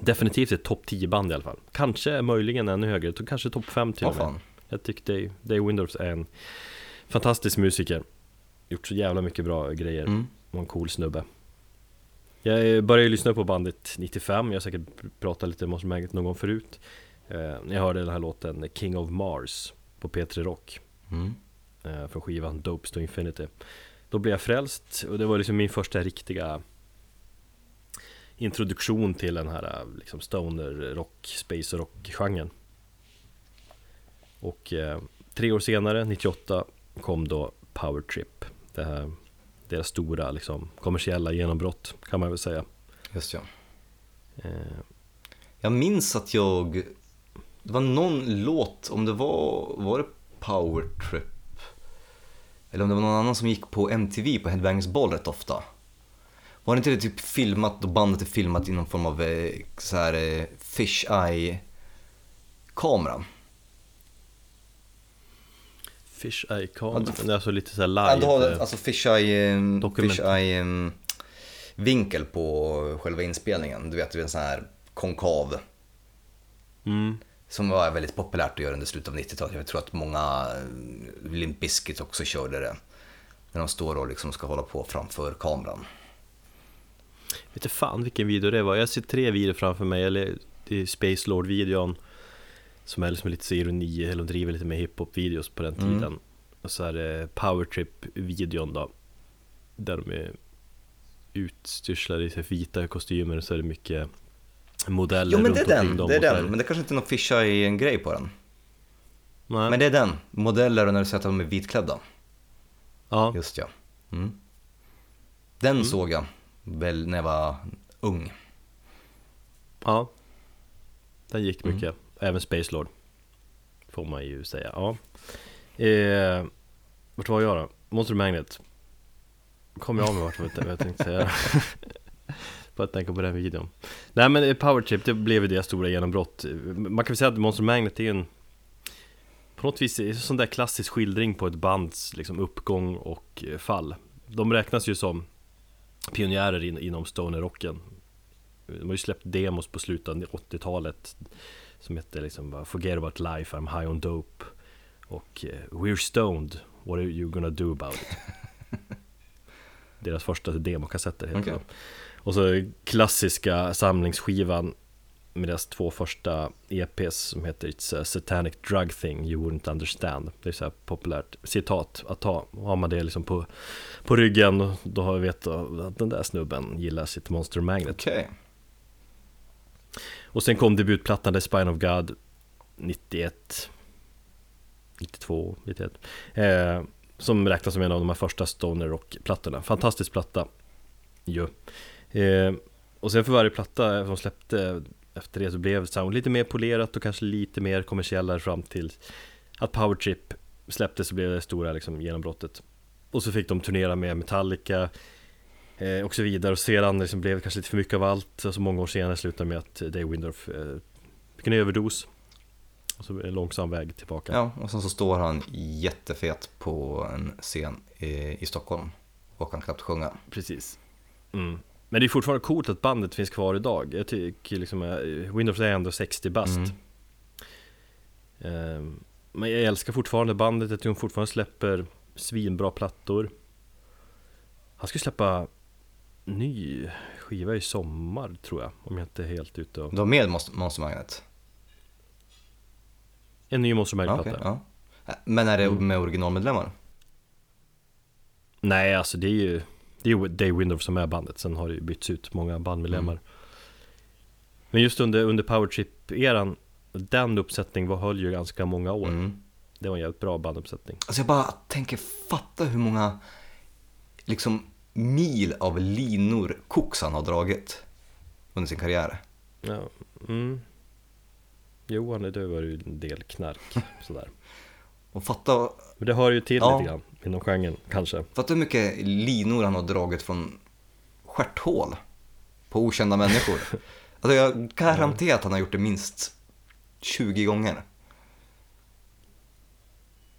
Definitivt ett topp 10 band i alla fall. Kanske möjligen ännu högre, kanske topp 5 till och med. Jag tycker Dave, Dave är en fantastisk musiker. Gjort så jävla mycket bra grejer. Mm. och en cool snubbe. Jag började lyssna på bandet 95, jag har säkert pratat lite om Magnet någon gång förut. Eh, jag hörde den här låten King of Mars på P3 Rock. Mm. eh, Från skivan Dopes to Infinity. Då blev jag frälst och det var liksom min första riktiga Introduktion till den här eh, liksom stoner rock, space rock genren Och eh, tre år senare, 98, kom då Power Trip det här, Deras stora liksom, kommersiella genombrott kan man väl säga Just ja. eh, Jag minns att jag, det var någon låt, om det var, var det Power Trip? Eller om det var någon annan som gick på MTV på Headbangers rätt ofta. Var inte det typ filmat, då bandet är filmat i någon form av eh, så här eh, fish eye kamera? Fish Eye Ja, är alltså lite såhär Ja, live du har eh, alltså fish eye, fish eye vinkel på själva inspelningen. Du vet, det är en sån här konkav mm, Som var väldigt populärt att göra under slutet av 90-talet. Jag tror att många Limp Bizkit också körde det. När de står och liksom ska hålla på framför kameran. Vet inte fan vilken video det var, jag ser tre videor framför mig, eller det är Space Lord-videon Som är liksom lite så ironi, eller de driver lite med hiphop-videos på den Mm. tiden Och så är det Power Trip-videon då Där de är utstyrslade i vita kostymer, så är det mycket modeller Jo men runt det är den, dem det är och den. Men det kanske inte är någon fisha i en grej på den. Nej. Men det är den, modeller och när du säger att de är vitklädda. ja. Just ja. Mm. Den såg jag väl när jag var ung. ja. Den gick mycket. Även Space Lord. Får man ju säga. Ja. Eh, vart var jag då? Monster Magnet. Kom jag av mig vart jag, vad jag tänkte säga. *laughs* Bara att tänka på den videon. Nej men eh, Power Trip, det blev ju deras stora genombrott. Man kan väl säga att Monster Magnet är en på något vis en sån där klassisk skildring på ett bands liksom, uppgång och eh, fall. De räknas ju som pionjärer in, inom stoner-rocken. De har ju släppt demos på slutet av 80-talet som heter liksom Forget about life, I'm high on dope och eh, We're stoned, what are you gonna do about it? *laughs* Deras första demokassetter heter det. Och så klassiska samlingsskivan med deras två första EPs som heter It's a satanic drug thing you wouldn't understand. Det är så här populärt citat att ta. Har man det liksom på, på ryggen då har vi vet att den där snubben gillar sitt Monster Magnet. Okej. Och sen kom debutplattan The Spine of God 91 92, 91 eh, Som räknas som en av de här första stoner rock-plattorna Fantastisk platta ju eh, Och sen för varje platta de släppte efter det så blev sound lite mer polerat och kanske lite mer kommersiellare fram till att Power Trip släpptes så blev det stora liksom, genombrottet. Och så fick de turnera med Metallica eh, och så vidare. Och sedan liksom blev det kanske lite för mycket av allt. Och så många år senare slutade med att Dave Windorf eh, fick en överdos. Och så en långsam väg tillbaka. Ja, och sen så står han jättefet på en scen i, i Stockholm. Och kan knappt sjunga. Precis. Mm. Men det är fortfarande coolt att bandet finns kvar idag Jag tycker liksom eh, Windorf är ändå 60 bast Mm. Ehm, Men jag älskar fortfarande bandet, jag tror de fortfarande släpper svinbra plattor Han ska släppa ny skiva i sommar tror jag, om jag inte är helt ute och... Du har med Monster Magnet? En ny Monster Magnet-platta okej, ja. Men är det Mm. med originalmedlemmar? Nej, alltså det är ju Det är ju Dave Windorf som är bandet, sen har det ju bytts ut många bandmedlemmar Mm. Men just under, under Powertrip-eran Den uppsättningen var, höll ju ganska många år Mm. Det var en jävligt bra banduppsättning Alltså jag bara tänker, fatta hur många liksom mil av linor koks han har dragit under sin karriär. ja, mm. Johan, det var ju en del knark *laughs* sådär Och fatta, Men det hör ju till Ja. lite grann inom genren kanske fatta hur mycket linor han har dragit från stjärthål på okända människor. *laughs* Alltså jag garanterar att han har gjort det minst 20 gånger.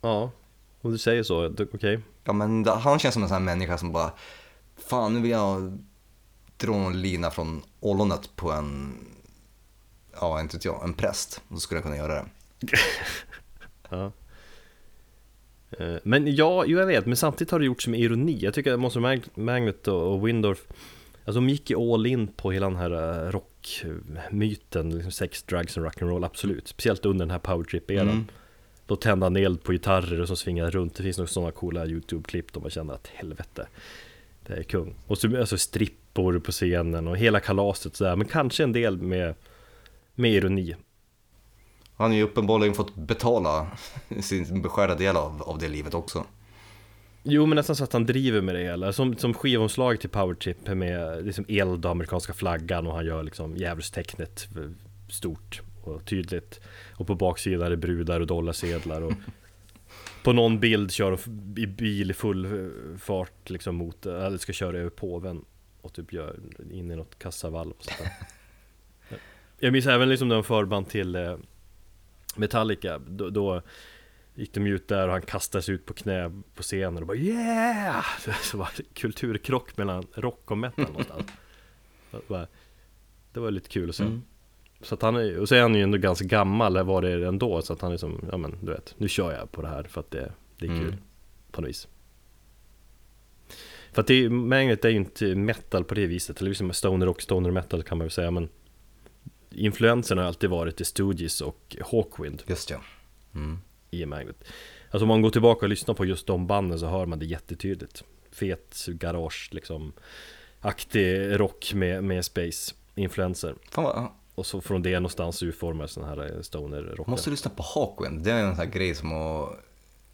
Ja, om du säger så, okej Ja men han känns som en sån här människa som bara Fan nu vill jag dra någon lina från ollonet på en Ja inte vet jag, en präst. Då skulle jag kunna göra det. *laughs* Ja. Eh, Men ja, jo, jag vet, men samtidigt har det gjorts med ironi. Jag tycker att Monster Mag- Magnet och Windorf Alltså de gick ju all in på hela den här eh, rockmyten, liksom sex, drugs och rock'n'roll, absolut. Speciellt under den här powertrip-eran. Mm. Då tände han eld på gitarrer och så svingade runt. Det finns nog sådana coola YouTube-klipp där man känner att helvete, det är kung. Och så alltså strippor på scenen och hela kalaset sådär, men kanske en del med, med ironi. Han har ju uppenbarligen fått betala sin beskärda del av, av det livet också. Jo men nästan så att han driver med det hela, som, som skivomslag till Powertrip med liksom eld och amerikanska flaggan och han gör liksom djävulstecknet stort och tydligt Och på baksidan är det brudar och dollarsedlar och *laughs* På någon bild kör de i bil i full eh, fart liksom mot, eller ska köra över påven Och typ gör in i något kassavalv och. *laughs* Jag minns även liksom när de förband till eh, Metallica, då, då gick de ut där och han kastade sig ut på knä på scenen och bara yeah! *laughs* Så var det kulturkrock mellan rock och metal någonstans. *laughs* Det var, det var lite kul att se. Mm. Så att han är, och så är han ju ändå ganska gammal, eller var det ändå, så att han är som, ja men du vet, nu kör jag på det här för att det, det är kul Mm. på något vis. För att det, är- Magnet är ju inte metal på det viset, eller liksom stoner rock, stoner metal kan man väl säga, men influensen har alltid varit The Stooges och Hawkwind Just ja. Mm. i Magnet. Alltså om man går tillbaka och lyssnar på just de banden så hör man det jättetydligt. Fet garage liksom aktig rock med, med space influenser. Fan Och så från det någonstans utformades den här eh, stoner-rocken. Måste lyssna på Hawkwind, det är en sån här grej som har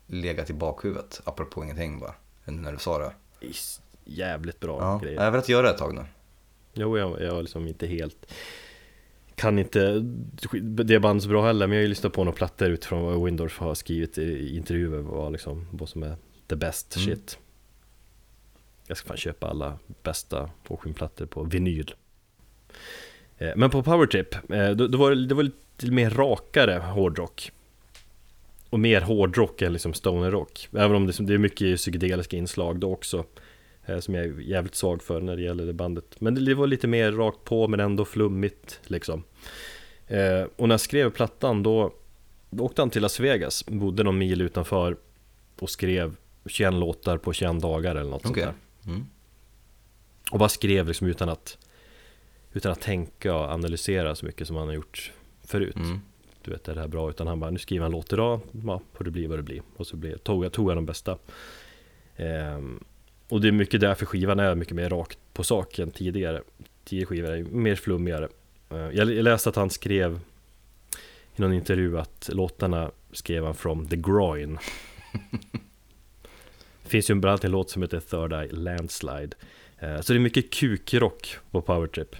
legat i bakhuvudet, apropå ingenting bara, när du sa det. Jävligt bra Ja, grejer. jag har velat göra det ett tag nu. Jo, jag, jag är liksom inte helt Kan inte det bandet så bra heller Men jag har ju lyssnat på några plattor utifrån vad Windorf har skrivit i intervjuer Vad liksom, vad som är the best Mm. shit. Jag ska fan köpa alla bästa Hawkwind-plattor på vinyl. Eh, Men på Powertrip, eh, då, då var det, det var lite mer rakare hårdrock. Och mer hårdrock än liksom stonerrock Även om det, det är mycket psykedeliska inslag då också Som jag är jävligt svag för när det gäller det bandet Men det var lite mer rakt på men ändå flummigt liksom eh, Och när jag skrev plattan då, då åkte han till Las Vegas Bodde någon mil utanför Och skrev 21 låtar på 21 dagar eller något Okej. sånt där Mm. Och bara skrev liksom utan att Utan att tänka och analysera så mycket som han har gjort förut Mm. Du vet, är det här bra? Utan han bara, nu skriver han låt idag Ja, får det bli vad det blir Och så blev, tog, jag, tog jag de bästa Ehm, Och det är mycket därför skivan är mycket mer rakt på sak än tidigare. Tidigare skivor är mer flummigare. Eh, jag, läste att han skrev I någon intervju att låtarna skrev han from the groin. Det *laughs* finns ju bland annat en låt som heter Third Eye Landslide. Eh, Så det är mycket kukrock på Powertrip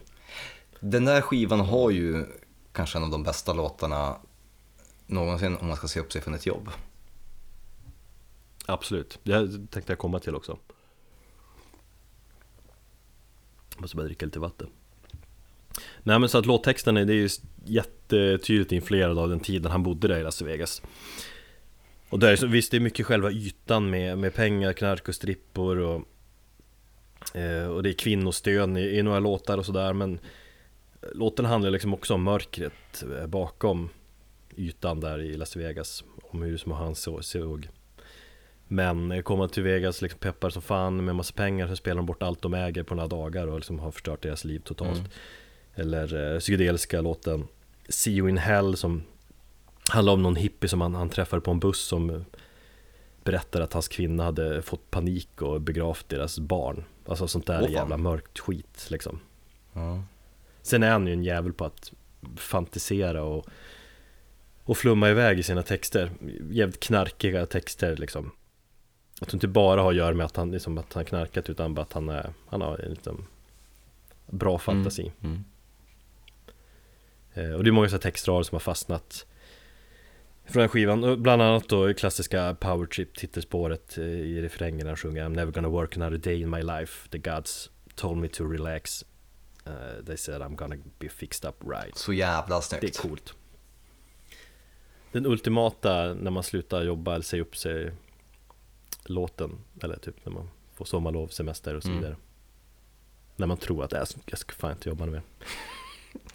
Den där skivan har ju kanske en av de bästa låtarna någonsin om man ska se upp sig från ett jobb. Absolut, det tänkte jag komma till också Måste bara dricka lite vatten Nej men så att låttexten är, det är ju jättetydligt influerad av den tiden han bodde där i Las Vegas Och där, så, visst det är mycket själva ytan med, med pengar, knark och strippor och eh, Och det är kvinnostön i, i några låtar och sådär men Låten handlar liksom också om mörkret eh, bakom ytan där i Las Vegas Om hur som han såg. såg men kommer till Vegas, liksom peppar som fan med massa pengar Så spelar de bort allt de äger på några dagar och liksom har förstört deras liv totalt Mm. Eller eh, psykedeliska låten See You In Hell som handlar om någon hippie som han, han träffade på en buss som berättar att hans kvinna hade fått panik och begravt deras barn Alltså sånt där fan. jävla mörkt skit liksom Ja. Sen är han ju en jävel på att fantisera och, och flumma iväg i sina texter Jävligt knarkiga texter liksom Att det inte bara har att göra med att han, liksom, att han knarkat utan bara att han, är, han har en liksom bra fantasi. Mm. Eh, Och det är många så textrader som har fastnat Från den skivan, bland annat då klassiska Power Trip titelspåret eh, i refrängen han sjunger I'm never gonna work another day in my life. The gods told me to relax. Eh, They said I'm gonna be fixed up right. Så jävla Det är snyggt. coolt. Den ultimata när man slutar jobba eller säger upp sig Låten, eller typ när man får sommarlov, semester och så Mm. vidare När man tror att ska, jag ska fan inte jobba mer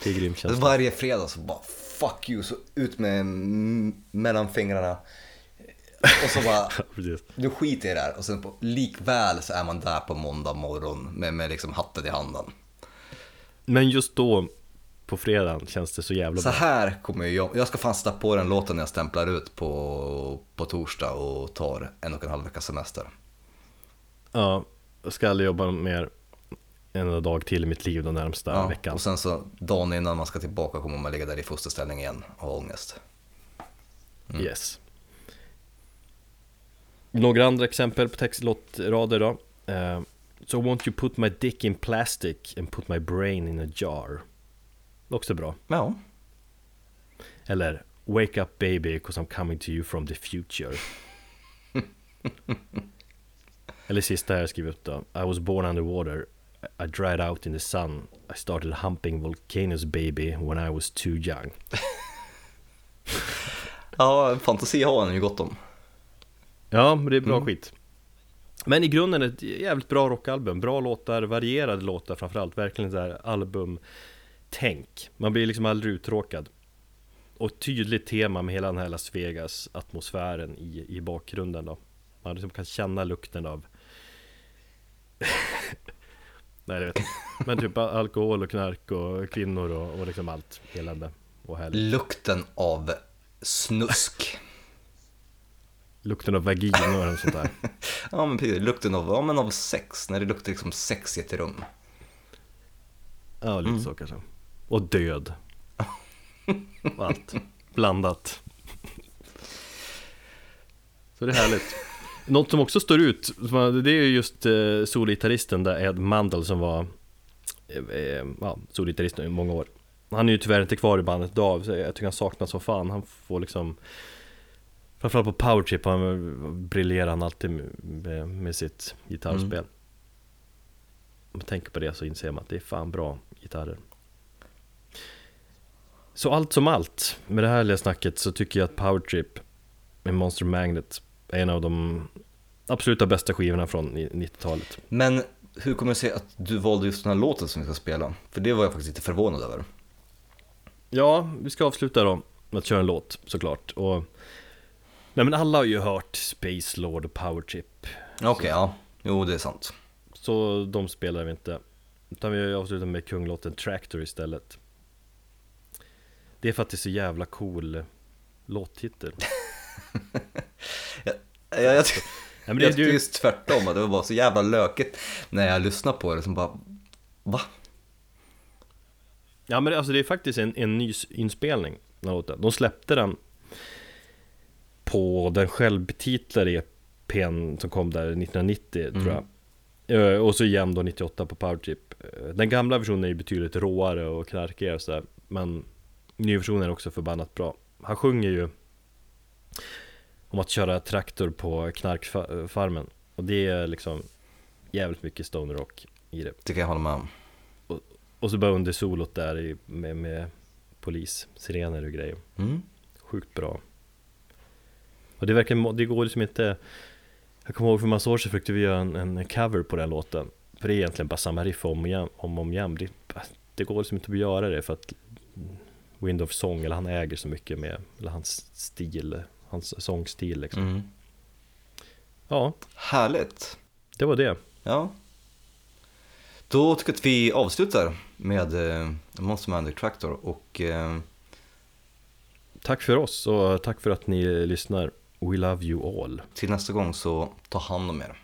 Det är grym känsla varje fredag så bara fuck you, så ut med mellan fingrarna. Och så bara, *laughs* du skiter i det här. Och sen på, likväl så är man där på måndag morgon med, med liksom hatten i handen. Men just då på fredagen känns det så jävla Så bra här kommer jag, jag ska fan sätta på den låten när jag stämplar ut på, på torsdag och tar en och en halv veckas semester. Ja, jag ska aldrig jobba mer en dag till i mitt liv den närmsta Ja, veckan och sen så dagen innan man ska tillbaka kommer man ligga där i fosterställning igen och ha ångest. Mm. Yes Några andra exempel på textlåtrader då Eh, So won't you put my dick in plastic and put my brain in a jar Också bra. Ja, Eller Wake up baby cause I'm coming to you from the future. *laughs* Eller sista jag skrivit upp då. I was born underwater. I dried out in the sun. I started humping volcanoes baby when I was too young. *laughs* Ja fantasi har han ju gott om. Ja, men det är bra Mm. skit. Men i grunden ett jävligt bra rockalbum. Bra låtar, varierade låtar framförallt. Verkligen så här albumtänk Man blir liksom aldrig uttråkad Och tydligt tema med hela den här Las Vegas atmosfären i, i bakgrunden då Man liksom kan känna lukten av *laughs* Nej det vet inte. Men typ alkohol och knark och kvinnor och, och liksom allt elände och härligt Lukten av snusk. Lukten av vaginor och sånt där *laughs* Ja men precis, lukten av, ja, men av sex, när det luktar liksom sex i ett rum. Ja, lite Mm. så kanske Och död och allt blandat. Så det är härligt. Något som också står ut, det är just eh, solgitarristen där Ed Mandel som var eh, ja, solgitarrist i många år. Han är ju tyvärr inte kvar i bandet idag, så jag tycker han saknas som fan. Han får liksom Framförallt på powertrip han briljerar han alltid med, med sitt gitarrspel. Mm. Om man tänker på det så inser man att det är fan bra gitarrer. Så allt som allt, med det här lilla snacket så tycker jag att Powertrip med Monster Magnet är en av de absoluta bästa skivorna från 90-talet. Men hur kommer det sig att du valde just den här låten som vi ska spela? För det var jag faktiskt lite förvånad över. Ja, vi ska avsluta då med att köra en låt såklart. Och, nej men alla har ju hört Space Lord och Powertrip. Okej, okay, ja. Jo, det är sant. Så de spelar vi inte. Utan vi avslutar med kunglåten Tractor istället. Det är för att det är så jävla cool låttitel. *laughs* jag, jag, jag, Ja, det, jag tyckte just tvärtom, att det var bara så jävla lökigt när jag lyssnade på det som bara, va? Ja men alltså det är faktiskt en, en ny inspelning. De släppte den på den självbetitlade EPn som kom där 1990 mm. tror jag. Eh, och så igen då 98 på Powerchip. Eh, den gamla versionen är ju betydligt råare och knarkigare och sådär. Men nyversionen är också förbannat bra. Han sjunger ju om att köra traktor på knarkfarmen. Och det är liksom jävligt mycket stoner rock i det. Kan jag hålla med om. Och, och så bara under solot där i, med, med polis, sirener och grejer. Mm. Sjukt bra. Och det verkar, det går liksom inte Jag kommer ihåg för massa år sedan försökte vi göra en, en cover på den låten För det är egentligen bara samma riff om och om, om, om det, det går liksom inte att göra det för att Wind of Song, eller han äger så mycket med, eller hans stil hans sångstil liksom. Mm. Ja. Härligt. Det var det. Ja. Då tycker jag att vi avslutar med eh, Monster Magic Tractor och eh... Tack för oss och tack för att ni lyssnar. We love you all. Till nästa gång så ta hand om er.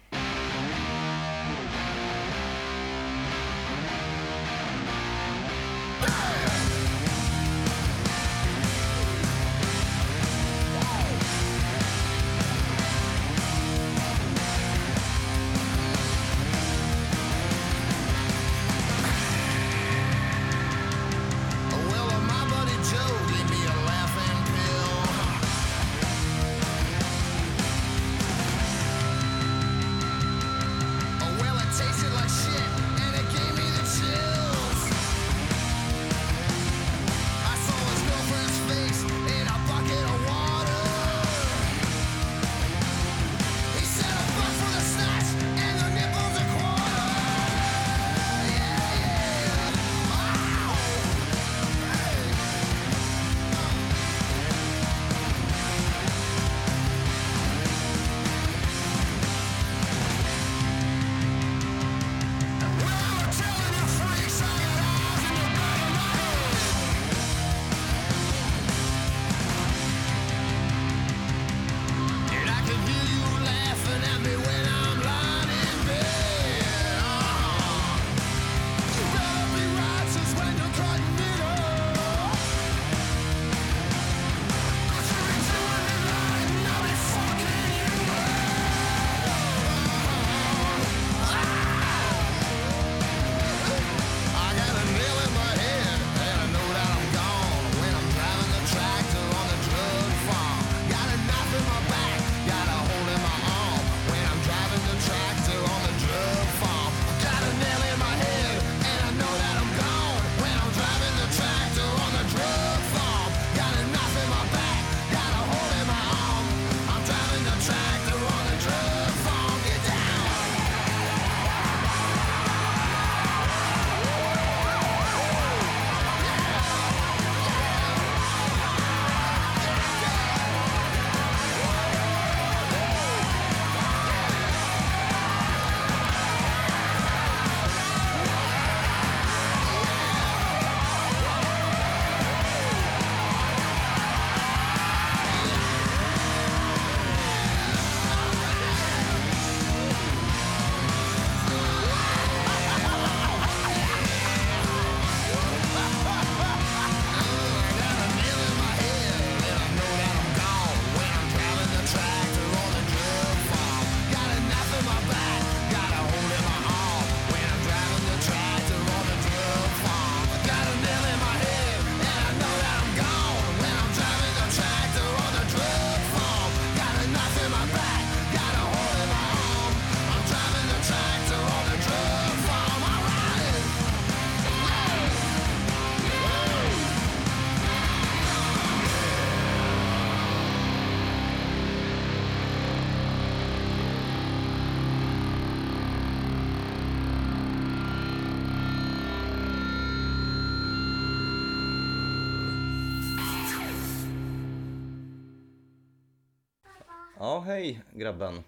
Ja, hej grabben.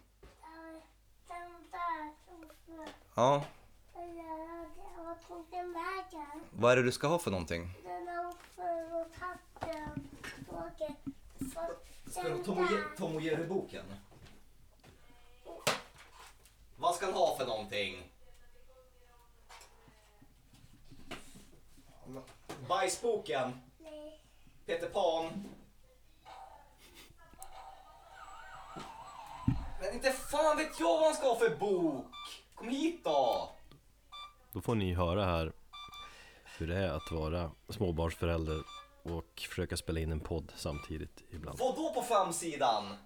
Ja, vad är det du ska ha för någonting? Och. Ska du Tom och Jerry-boken? Vad ska han ha för någonting? Bajsboken, Nej. Peter Pan. Men inte fan vet jag vad han ska ha för bok! Kom hit då! Då får ni höra här hur det är att vara småbarnsförälder och försöka spela in en podd samtidigt ibland. Vad då på framsidan?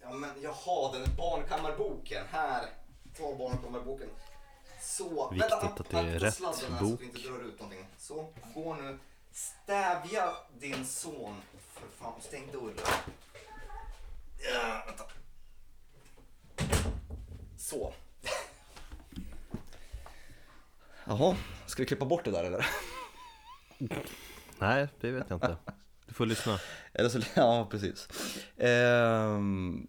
Ja men jaha, den barnkammarboken. Här, ta barnkammarboken. Så, Viktigt vänta, att det är rätt bok. Så, gå nu. Stävja din son. För fan, stäng dörren. Ja, vänta. Så. Jaha, ska vi klippa bort det där eller? Nej, det vet jag inte. Du får lyssna. Eller så, *laughs* ja, precis. Ehm,